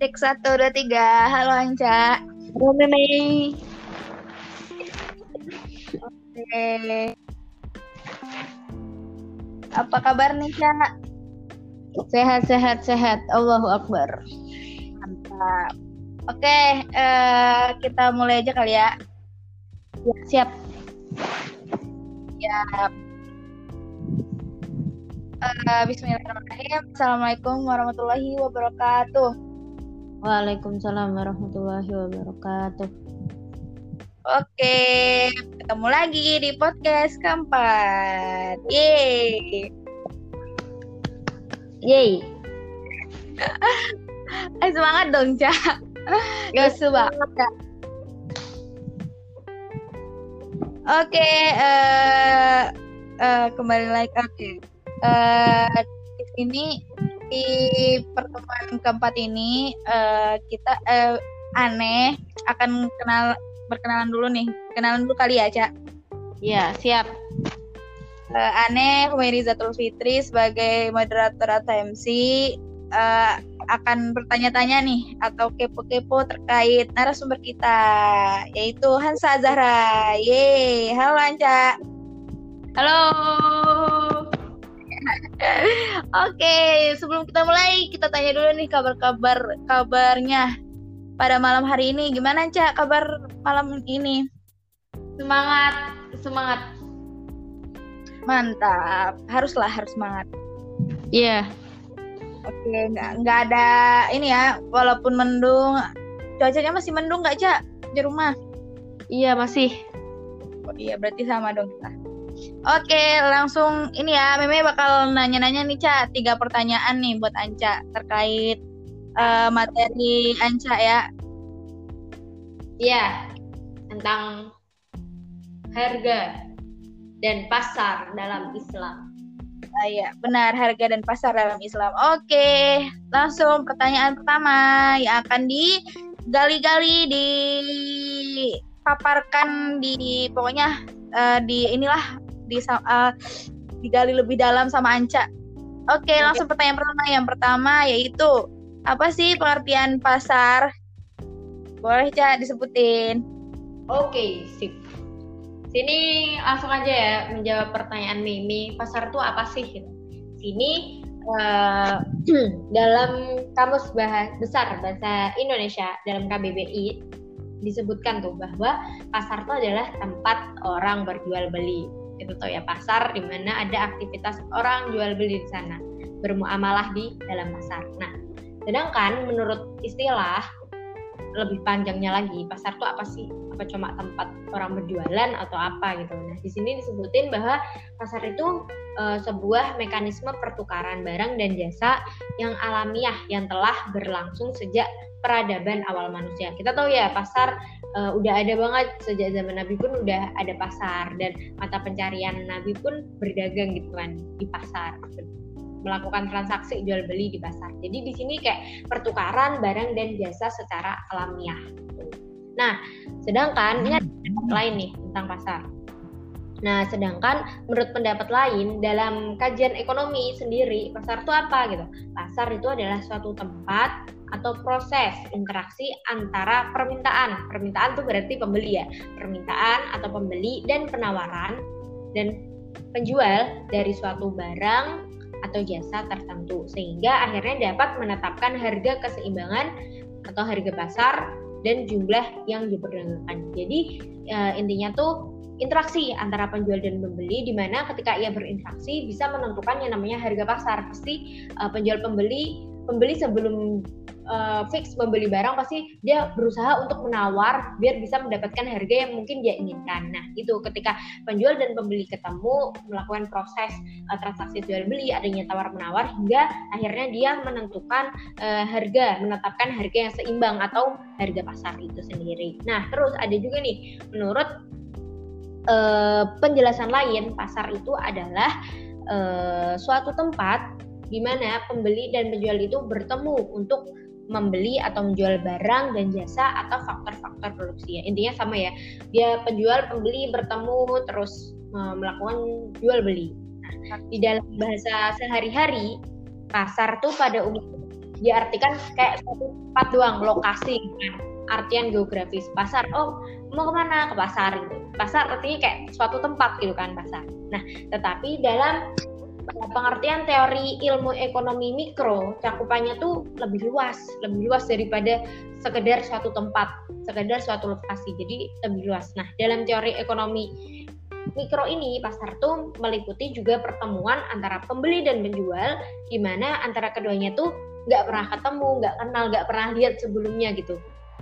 Tik satu dua tiga. Halo Anca. Halo Meme. Oke. Apa kabar nih Cak? Sehat sehat sehat. Allahu Akbar. Mantap. Oke, eh, kita mulai aja kali ya. Ya, siap. Ya. Eh, Bismillahirrahmanirrahim. Assalamualaikum warahmatullahi wabarakatuh. Waalaikumsalam warahmatullahi wabarakatuh. Oke, ketemu lagi di podcast keempat. Yeay. Yeay. Eh, semangat dong, Cak. Gak semangat, Cak. Oke, eh eh, kembali lagi. Oke. Eh, di sini di pertemuan keempat ini eh, kita eh, aneh akan kenal berkenalan dulu nih. Kenalan dulu kali ya, Cak. Ya, siap. Eh, aneh Humerizatul Fitri sebagai moderator atau MC eh, akan bertanya-tanya nih atau kepo-kepo terkait narasumber kita yaitu Hansa Zahra. Yeay, halo Anca. Halo. Oke, sebelum kita mulai kita tanya dulu nih kabar-kabar kabarnya pada malam hari ini. Gimana Anca kabar malam ini? Semangat, semangat. Mantap, haruslah harus semangat. Iya. Oke, nggak nggak ada ini ya, walaupun mendung, cuacanya masih mendung nggak cak di rumah? Iya, masih. Oh iya, berarti sama dong kita. Oke, langsung ini ya, Meme bakal nanya-nanya nih cak tiga pertanyaan nih buat Anca terkait eh, materi Anca ya. Iya. Tentang harga dan pasar dalam Islam. Ah, iya, benar harga dan pasar dalam Islam. Oke, langsung pertanyaan pertama yang akan digali-gali dipaparkan di pokoknya eh, di inilah di eh, digali lebih dalam sama Anca. Oke, langsung pertanyaan pertama. Yang pertama yaitu apa sih pengertian pasar? Boleh Cak disebutin? Oke, sip. Sini langsung aja ya menjawab pertanyaan Mimi. Pasar itu apa sih? Sini eh, dalam kamus bahasa besar bahasa Indonesia dalam KBBI disebutkan tuh bahwa pasar itu adalah tempat orang berjual beli. Itu tuh ya pasar di mana ada aktivitas orang jual beli di sana, bermuamalah di dalam pasar. Nah, sedangkan menurut istilah lebih panjangnya lagi. Pasar itu apa sih? Apa cuma tempat orang berjualan atau apa gitu? Nah di sini disebutin bahwa pasar itu e, sebuah mekanisme pertukaran barang dan jasa yang alamiah yang telah berlangsung sejak peradaban awal manusia. Kita tahu ya pasar e, udah ada banget sejak zaman Nabi pun udah ada pasar dan mata pencarian Nabi pun berdagang gitu kan di pasar melakukan transaksi jual beli di pasar. Jadi di sini kayak pertukaran barang dan jasa secara alamiah. Nah, sedangkan ini ada lain nih tentang pasar. Nah, sedangkan menurut pendapat lain dalam kajian ekonomi sendiri, pasar itu apa gitu? Pasar itu adalah suatu tempat atau proses interaksi antara permintaan. Permintaan itu berarti pembeli ya. Permintaan atau pembeli dan penawaran dan penjual dari suatu barang atau jasa tertentu sehingga akhirnya dapat menetapkan harga keseimbangan atau harga pasar dan jumlah yang diperdagangkan. Jadi e, intinya tuh interaksi antara penjual dan pembeli di mana ketika ia berinteraksi bisa menentukan yang namanya harga pasar. Pasti e, penjual pembeli pembeli sebelum uh, fix membeli barang pasti dia berusaha untuk menawar biar bisa mendapatkan harga yang mungkin dia inginkan. Nah, itu ketika penjual dan pembeli ketemu melakukan proses uh, transaksi jual beli adanya tawar menawar hingga akhirnya dia menentukan uh, harga, menetapkan harga yang seimbang atau harga pasar itu sendiri. Nah, terus ada juga nih menurut uh, penjelasan lain pasar itu adalah uh, suatu tempat di mana pembeli dan penjual itu bertemu untuk membeli atau menjual barang dan jasa atau faktor-faktor produksi ya. Intinya sama ya dia penjual pembeli bertemu terus melakukan jual beli. Nah, di dalam bahasa sehari-hari pasar tuh pada umumnya diartikan kayak satu tempat doang lokasi. Kan artian geografis pasar oh mau ke mana? Ke pasar gitu. Pasar artinya kayak suatu tempat gitu kan pasar. Nah tetapi dalam pengertian teori ilmu ekonomi mikro cakupannya tuh lebih luas lebih luas daripada sekedar suatu tempat sekedar suatu lokasi. Jadi lebih luas. Nah dalam teori ekonomi mikro ini pasar tuh meliputi juga pertemuan antara pembeli dan penjual di mana antara keduanya tuh nggak pernah ketemu nggak kenal nggak pernah lihat sebelumnya gitu.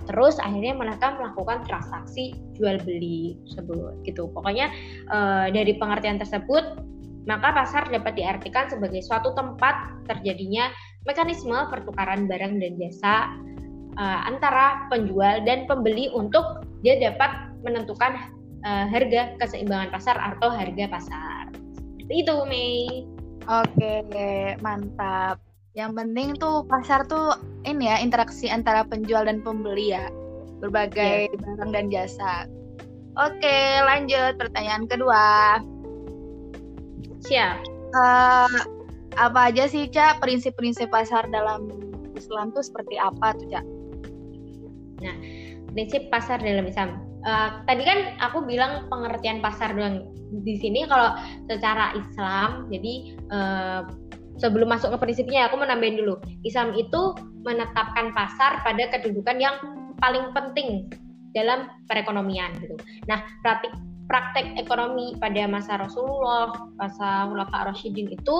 Terus akhirnya mereka melakukan transaksi jual beli tersebut gitu. Pokoknya e, dari pengertian tersebut maka pasar dapat diartikan sebagai suatu tempat terjadinya mekanisme pertukaran barang dan jasa e, antara penjual dan pembeli untuk dia dapat menentukan e, harga keseimbangan pasar atau harga pasar seperti itu Mei Oke, mantap. Yang penting tuh pasar tuh ini ya interaksi antara penjual dan pembeli ya, berbagai yeah. barang dan jasa. Oke, lanjut pertanyaan kedua. Siap. Uh, apa aja sih Cak prinsip-prinsip pasar dalam Islam tuh seperti apa tuh Cak? Nah, prinsip pasar dalam Islam. Uh, tadi kan aku bilang pengertian pasar doang di sini kalau secara Islam jadi uh, sebelum masuk ke prinsipnya aku menambahin dulu. Islam itu menetapkan pasar pada kedudukan yang paling penting dalam perekonomian gitu. Nah, praktik praktek ekonomi pada masa Rasulullah, masa Khulafa Rasyidin itu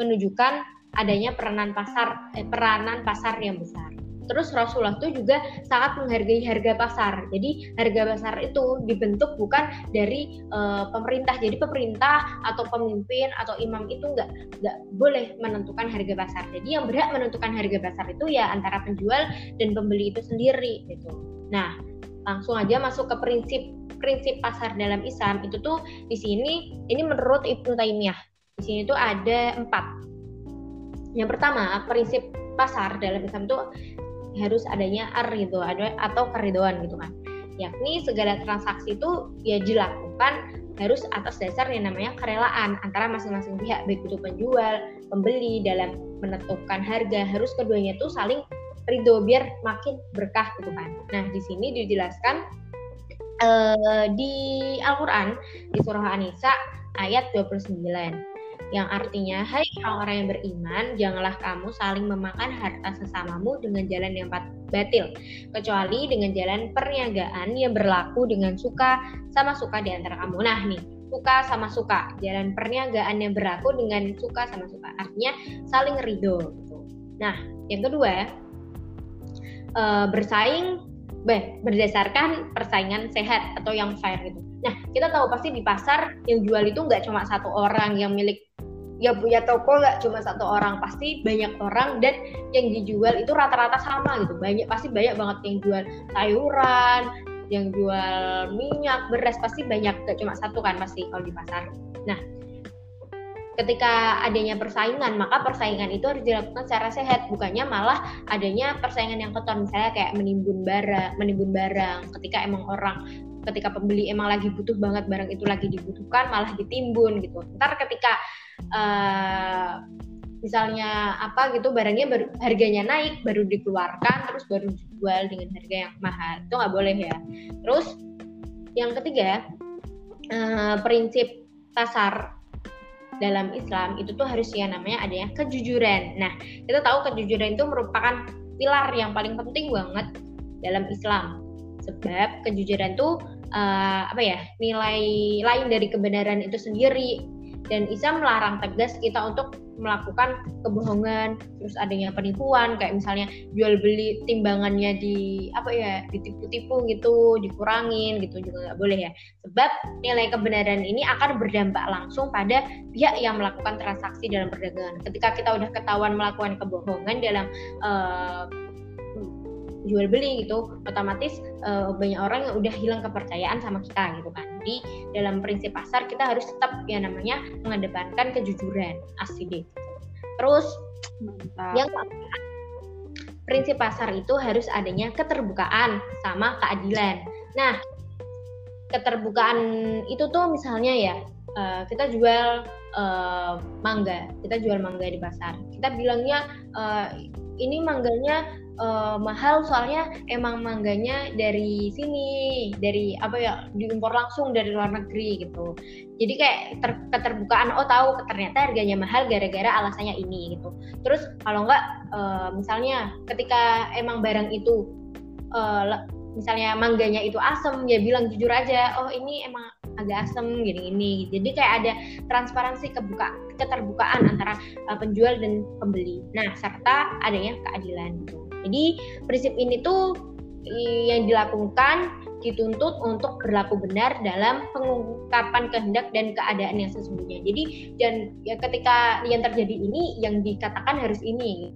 menunjukkan adanya peranan pasar eh, peranan pasar yang besar. Terus Rasulullah itu juga sangat menghargai harga pasar. Jadi harga pasar itu dibentuk bukan dari uh, pemerintah. Jadi pemerintah atau pemimpin atau imam itu nggak nggak boleh menentukan harga pasar. Jadi yang berhak menentukan harga pasar itu ya antara penjual dan pembeli itu sendiri gitu. Nah langsung aja masuk ke prinsip prinsip pasar dalam Islam. Itu tuh di sini ini menurut Ibnu Taimiyah. Di sini tuh ada empat. Yang pertama prinsip pasar dalam Islam itu harus adanya arido atau keridoan gitu kan. Yakni segala transaksi itu ya dilakukan harus atas dasar yang namanya kerelaan antara masing-masing pihak baik itu penjual, pembeli dalam menentukan harga. Harus keduanya itu saling ridho biar makin berkah gitu kan. Nah di sini dijelaskan uh, di Al-Quran di surah An-Nisa ayat 29 yang artinya hai orang-orang yang beriman janganlah kamu saling memakan harta sesamamu dengan jalan yang batil kecuali dengan jalan perniagaan yang berlaku dengan suka sama suka di antara kamu nah nih suka sama suka jalan perniagaan yang berlaku dengan suka sama suka artinya saling ridho gitu. nah yang kedua e, bersaing Beh, berdasarkan persaingan sehat atau yang fair gitu. Nah, kita tahu pasti di pasar yang jual itu nggak cuma satu orang yang milik ya punya toko nggak cuma satu orang pasti banyak orang dan yang dijual itu rata-rata sama gitu banyak pasti banyak banget yang jual sayuran yang jual minyak beras pasti banyak gak cuma satu kan pasti kalau di pasar nah ketika adanya persaingan maka persaingan itu harus dilakukan secara sehat. Bukannya malah adanya persaingan yang kotor misalnya kayak menimbun barang menimbun barang. Ketika emang orang ketika pembeli emang lagi butuh banget barang itu lagi dibutuhkan malah ditimbun gitu. Ntar ketika uh, misalnya apa gitu barangnya baru harganya naik baru dikeluarkan terus baru dijual dengan harga yang mahal. Itu nggak boleh ya. Terus yang ketiga uh, prinsip pasar dalam Islam itu tuh harus ya namanya adanya kejujuran. Nah kita tahu kejujuran itu merupakan pilar yang paling penting banget dalam Islam. Sebab kejujuran tuh uh, apa ya nilai lain dari kebenaran itu sendiri dan Islam melarang tegas kita untuk melakukan kebohongan terus adanya penipuan kayak misalnya jual beli timbangannya di apa ya ditipu-tipu gitu dikurangin gitu juga nggak boleh ya. Sebab nilai kebenaran ini akan berdampak langsung pada pihak yang melakukan transaksi dalam perdagangan. Ketika kita udah ketahuan melakukan kebohongan dalam uh, jual beli gitu otomatis uh, banyak orang yang udah hilang kepercayaan sama kita gitu kan. Jadi dalam prinsip pasar kita harus tetap ya namanya mengedepankan kejujuran asli deh terus Mantap. yang prinsip pasar itu harus adanya keterbukaan sama keadilan. Nah keterbukaan itu tuh misalnya ya uh, kita jual uh, mangga kita jual mangga di pasar. Kita bilangnya uh, ini mangganya uh, mahal soalnya emang mangganya dari sini dari apa ya diimpor langsung dari luar negeri gitu. Jadi kayak ter, keterbukaan oh tahu ternyata harganya mahal gara-gara alasannya ini gitu. Terus kalau enggak uh, misalnya ketika emang barang itu uh, misalnya mangganya itu asem ya bilang jujur aja oh ini emang agak asem gini-gini jadi kayak ada transparansi kebuka keterbukaan antara penjual dan pembeli. Nah serta adanya keadilan gitu jadi prinsip ini tuh yang dilakukan dituntut untuk berlaku benar dalam pengungkapan kehendak dan keadaan yang sesungguhnya. Jadi dan ya ketika yang terjadi ini yang dikatakan harus ini.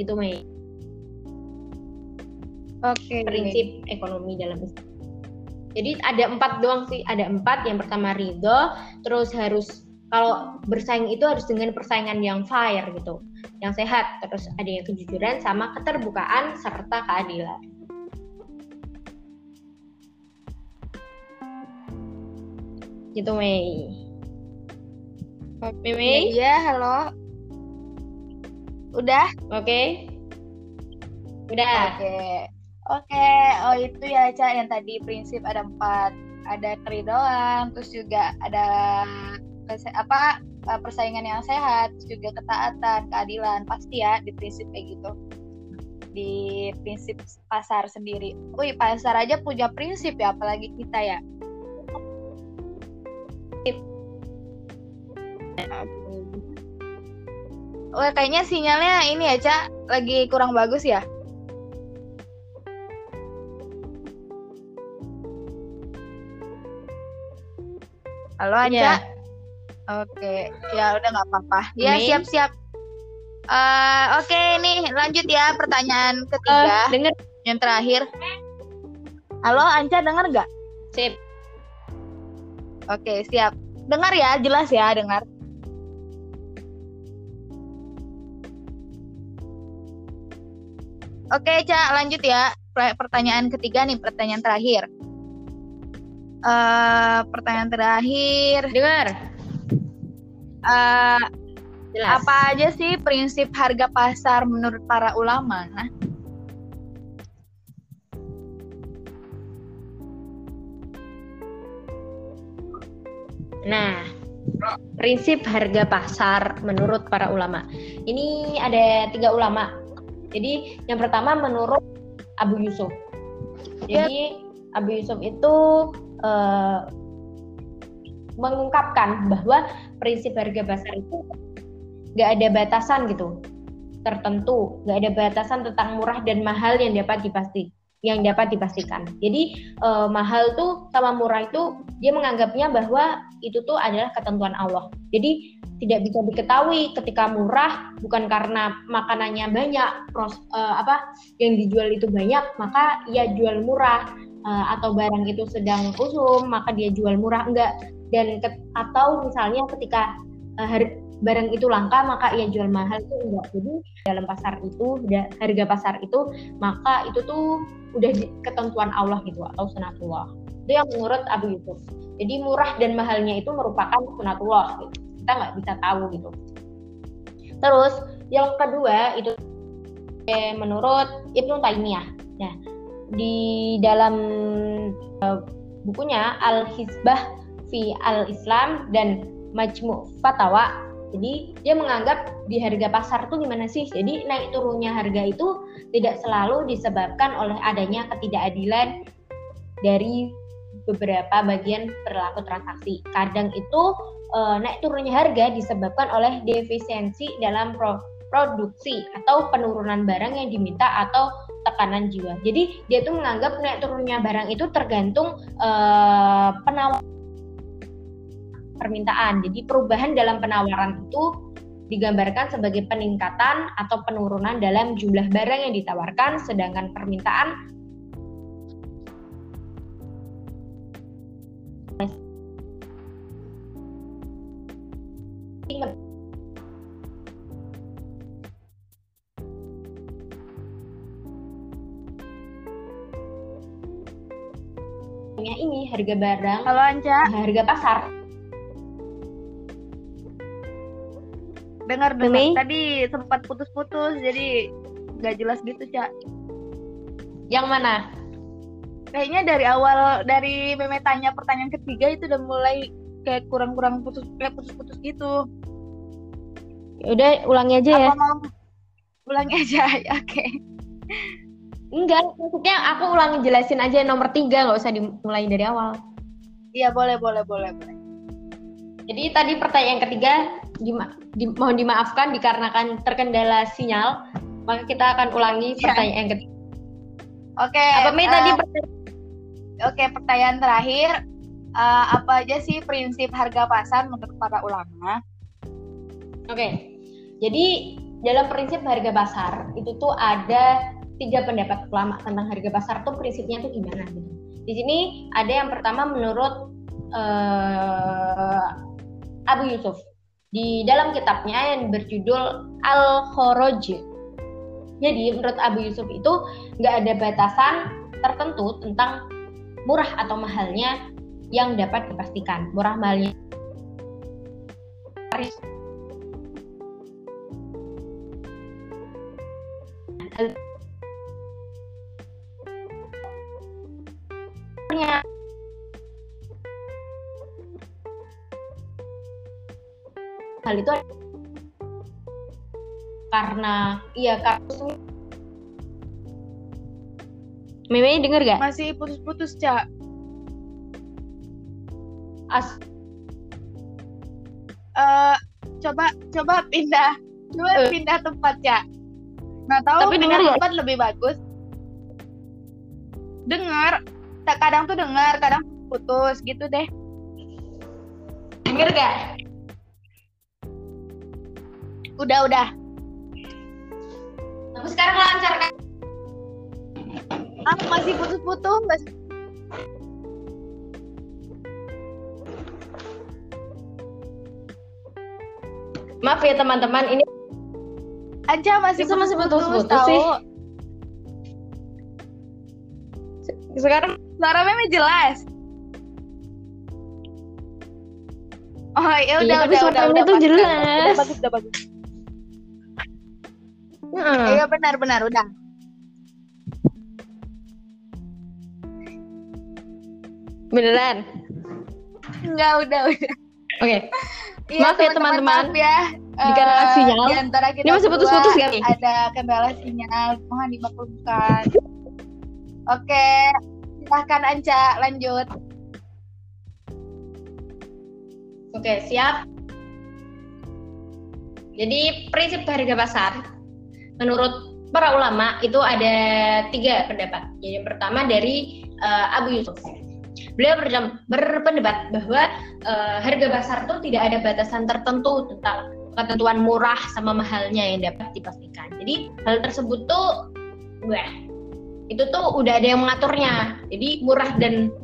Itu Mei. Oke. Okay. Prinsip ekonomi dalam Islam. Jadi ada empat doang sih, ada empat. Yang pertama ridho, terus harus kalau bersaing itu harus dengan persaingan yang fair gitu yang sehat terus adanya kejujuran sama keterbukaan serta keadilan gitu Mei Oke Mei iya halo udah oke okay. udah oke okay. oke okay. oh itu ya Ca yang tadi prinsip ada empat ada keridoan terus juga ada apa uh, persaingan yang sehat, juga ketaatan, keadilan, pasti ya di prinsip kayak gitu. Di prinsip pasar sendiri. Wih, pasar aja punya prinsip ya, apalagi kita ya. Wah, kayaknya sinyalnya ini ya, Cak, lagi kurang bagus ya. Halo, Anca. Yeah. Oke, ya udah nggak apa-apa. Ya siap-siap. Uh, Oke, okay, nih lanjut ya pertanyaan ketiga. Uh, denger. Yang terakhir. Halo, Anca dengar nggak? Sip. Oke, siap. Dengar ya, jelas ya, dengar. Oke, Ca, lanjut ya. Pertanyaan ketiga nih, pertanyaan terakhir. Uh, pertanyaan terakhir. Dengar uh, apa aja sih prinsip harga pasar menurut para ulama? Nah, Nah, prinsip harga pasar menurut para ulama. Ini ada tiga ulama. Jadi yang pertama menurut Abu Yusuf. Jadi Abu Yusuf itu uh, mengungkapkan bahwa prinsip harga pasar itu nggak ada batasan gitu tertentu nggak ada batasan tentang murah dan mahal yang dapat dipasti yang dapat dipastikan. Jadi eh, mahal tuh sama murah itu dia menganggapnya bahwa itu tuh adalah ketentuan Allah. Jadi tidak bisa diketahui ketika murah bukan karena makanannya banyak pros, eh, apa yang dijual itu banyak maka ia jual murah. Eh, atau barang itu sedang usum maka dia jual murah. Enggak dan atau misalnya ketika uh, barang itu langka maka ia jual mahal itu enggak. Jadi dalam pasar itu harga pasar itu maka itu tuh udah ketentuan Allah gitu atau sunatullah. Itu yang menurut Abu Yusuf. Jadi murah dan mahalnya itu merupakan sunatullah gitu. kita nggak bisa tahu gitu. Terus yang kedua itu eh, menurut Ibnu Taimiyah. Nah di dalam uh, bukunya Al Hizbah fi al-Islam dan Majmu' Fatawa. Jadi dia menganggap di harga pasar itu gimana sih? Jadi naik turunnya harga itu tidak selalu disebabkan oleh adanya ketidakadilan dari beberapa bagian perilaku transaksi. Kadang itu e, naik turunnya harga disebabkan oleh defisiensi dalam pro produksi atau penurunan barang yang diminta atau tekanan jiwa. Jadi dia tuh menganggap naik turunnya barang itu tergantung e, penawaran permintaan. Jadi perubahan dalam penawaran itu digambarkan sebagai peningkatan atau penurunan dalam jumlah barang yang ditawarkan, sedangkan permintaan ini harga barang kalau Anca harga pasar dengar dengar. Tadi sempat putus-putus jadi nggak jelas gitu cak yang mana? Kayaknya dari awal dari meme tanya pertanyaan ketiga itu udah mulai kayak kurang-kurang putus kayak putus-putus gitu. Ya udah ulangi aja ya. Mau? Ulangi aja oke. Okay. enggak maksudnya aku ulangi jelasin aja nomor tiga nggak usah dimulai dari awal. Iya boleh boleh boleh boleh. Jadi tadi pertanyaan ketiga dima di, mohon dimaafkan dikarenakan terkendala sinyal maka kita akan ulangi ya. pertanyaan ketiga. Oke okay, apa uh, tadi eh, oke okay, pertanyaan terakhir. Uh, apa aja sih prinsip harga pasar menurut para ulama? Oke okay. jadi dalam prinsip harga pasar itu tuh ada tiga pendapat ulama tentang harga pasar tuh prinsipnya tuh gimana gitu. Di sini ada yang pertama menurut uh, Abu Yusuf di dalam kitabnya yang berjudul Al-Khoroj. Jadi menurut Abu Yusuf itu nggak ada batasan tertentu tentang murah atau mahalnya yang dapat dipastikan. Murah mahalnya karena iya kasus Meme denger gak? Masih putus-putus, Cak. As uh, coba coba pindah. Coba uh. pindah tempat, Cak. Nggak tahu Tapi denger tempat gak? lebih bagus. Dengar. Kadang tuh dengar, kadang putus gitu deh. Denger gak? Udah, udah. Tapi sekarang lancar kan? Ah, masih putus-putus. Masih... Maaf ya teman-teman, ini aja masih putus, masih putus-putus sih. Sekarang suara meme jelas. Oh ya udah iya, udah udah udah, udah, jelas. Udah bagus udah bagus. Iya benar benar udah. Beneran? Enggak udah udah. Oke. Okay. Ya, maaf ya teman-teman. Maaf ya. Dikarenakan uh, sinyal. Di antara kita Ini masih putus-putus kan? Ada kendala sinyal, mohon dimaklumkan. Oke, silahkan Anca lanjut. Oke, siap. Jadi prinsip harga pasar menurut para ulama itu ada tiga pendapat. Jadi yang pertama dari uh, Abu Yusuf. Beliau berpendapat bahwa uh, harga pasar itu tidak ada batasan tertentu tentang ketentuan murah sama mahalnya yang dapat dipastikan. Jadi hal tersebut tuh, wah, itu tuh udah ada yang mengaturnya. Jadi murah dan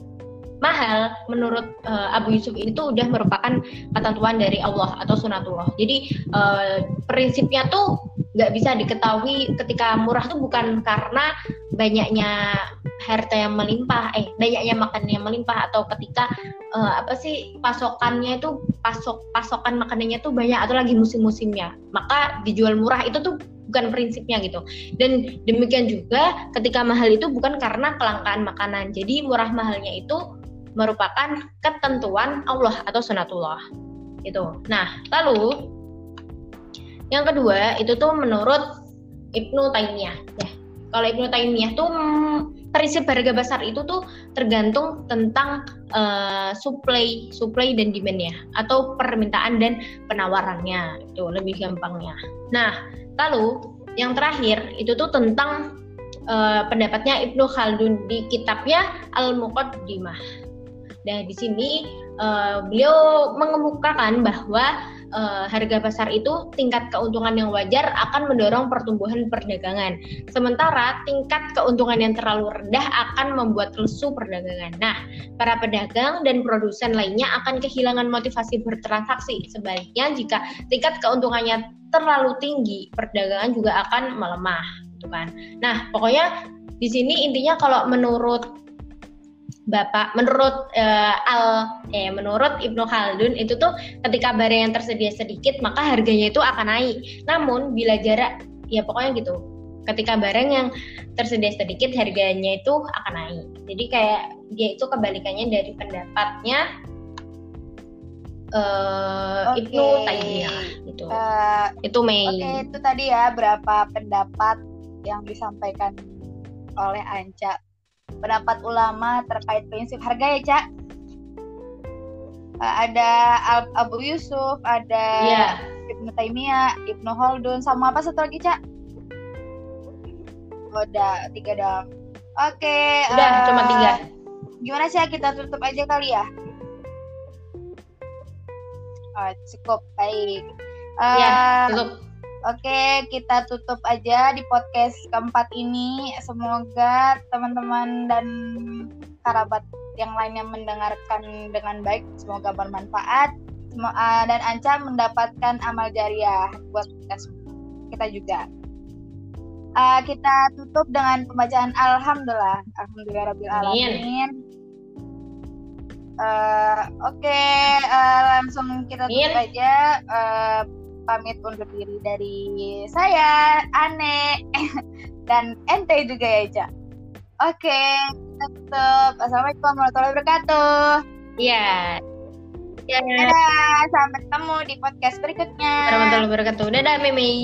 mahal menurut uh, Abu Yusuf itu udah merupakan ketentuan dari Allah atau sunatullah. Jadi uh, prinsipnya tuh nggak bisa diketahui ketika murah tuh bukan karena banyaknya harta yang melimpah, eh banyaknya makanan yang melimpah atau ketika uh, apa sih pasokannya itu pasok pasokan makanannya tuh banyak atau lagi musim-musimnya, maka dijual murah itu tuh bukan prinsipnya gitu. Dan demikian juga ketika mahal itu bukan karena kelangkaan makanan. Jadi murah mahalnya itu merupakan ketentuan Allah atau sunatullah itu. Nah, lalu yang kedua itu tuh menurut Ibnu Taimiyah ya. Kalau Ibnu Taimiyah tuh mm, prinsip harga besar itu tuh tergantung tentang uh, supply supply dan demand ya atau permintaan dan penawarannya itu lebih gampangnya. Nah, lalu yang terakhir itu tuh tentang uh, pendapatnya Ibnu Khaldun di kitabnya Al-Muqaddimah Nah, di sini uh, beliau mengemukakan bahwa uh, harga pasar itu tingkat keuntungan yang wajar akan mendorong pertumbuhan perdagangan. Sementara tingkat keuntungan yang terlalu rendah akan membuat lesu perdagangan. Nah, para pedagang dan produsen lainnya akan kehilangan motivasi bertransaksi. Sebaliknya, jika tingkat keuntungannya terlalu tinggi, perdagangan juga akan melemah, gitu kan. Nah, pokoknya di sini intinya kalau menurut Bapak menurut uh, Al eh menurut Ibnu Khaldun itu tuh ketika barang yang tersedia sedikit maka harganya itu akan naik. Namun bila jarak ya pokoknya gitu. Ketika barang yang tersedia sedikit harganya itu akan naik. Jadi kayak dia itu kebalikannya dari pendapatnya uh, okay. Ibnu Taimiyah gitu. Uh, itu Mei. Oke, okay, itu tadi ya berapa pendapat yang disampaikan oleh Anca pendapat ulama terkait prinsip harga ya cak? Uh, ada Al Abu Yusuf ada yeah. Ibnu Taimiyah Ibnu Holdun sama apa satu lagi cak? Oh, udah tiga dong. Oke okay, udah uh, cuma tiga. gimana sih kita tutup aja kali ya. Oh, cukup baik. Uh, ya tutup Oke, kita tutup aja di podcast keempat ini. Semoga teman-teman dan kerabat yang lainnya mendengarkan dengan baik. Semoga bermanfaat. Eh, dan Anca mendapatkan amal jariah buat kita, kita juga. Uh, kita tutup dengan pembacaan Alhamdulillah. Alhamdulillah Rabbil Alamin. Uh, Oke, okay, uh, langsung kita tutup Amin. aja. Uh, pamit undur diri dari saya, Ane, dan ente juga ya, Cak. Oke, tetap. Assalamualaikum warahmatullahi wabarakatuh. Iya. Yeah. Dadah, sampai ketemu di podcast berikutnya. Warahmatullahi wabarakatuh. Dadah, Mimi.